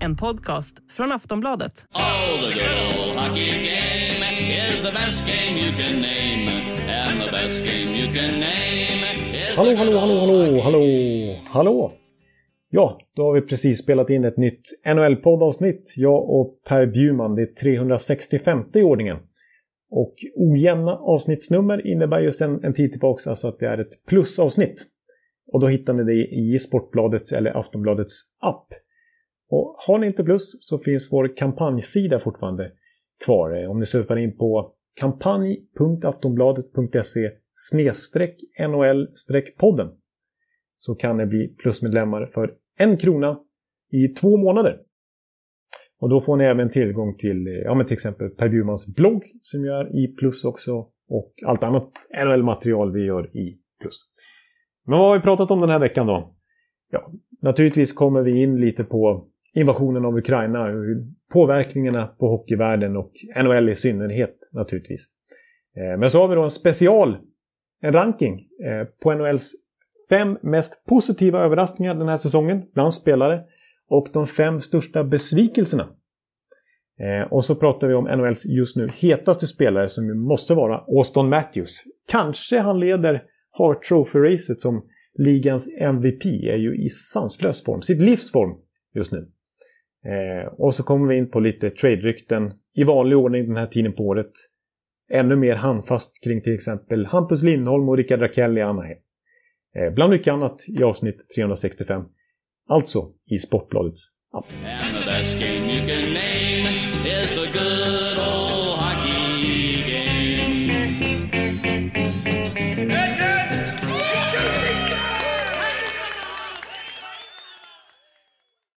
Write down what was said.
En podcast från Aftonbladet. Oh, the good old hockey game is the best game you can name. And the best game you can name is Hallå, hallå, hallå, hallå, hallå, hallå! Ja, då har vi precis spelat in ett nytt NHL-poddavsnitt. Jag och Per Bjurman, det är 365 i ordningen. Och ojämna avsnittsnummer innebär ju sedan en tid tillbaka alltså att det är ett plusavsnitt. Och då hittar ni det i Sportbladets eller Aftonbladets app. Och har ni inte plus så finns vår kampanjsida fortfarande kvar. Om ni surfar in på kampanj.aftonbladet.se NHL-podden så kan ni bli plusmedlemmar för en krona i två månader. Och då får ni även tillgång till ja, men till exempel Per Bjurmans blogg som jag är i plus också och allt annat NHL-material vi gör i plus. Men vad har vi pratat om den här veckan då? Ja, naturligtvis kommer vi in lite på invasionen av Ukraina, påverkningarna på hockeyvärlden och NHL i synnerhet naturligtvis. Eh, men så har vi då en special, en ranking eh, på NHLs fem mest positiva överraskningar den här säsongen bland spelare och de fem största besvikelserna. Eh, och så pratar vi om NHLs just nu hetaste spelare som ju måste vara Auston Matthews. Kanske han leder har Trophy-racet som ligans MVP är ju i sanslös form, sitt livs form just nu. Eh, och så kommer vi in på lite trade-rykten i vanlig ordning den här tiden på året. Ännu mer handfast kring till exempel Hampus Lindholm och Rickard Rakell i Anaheim. Eh, bland mycket annat i avsnitt 365. Alltså i Sportbladets app.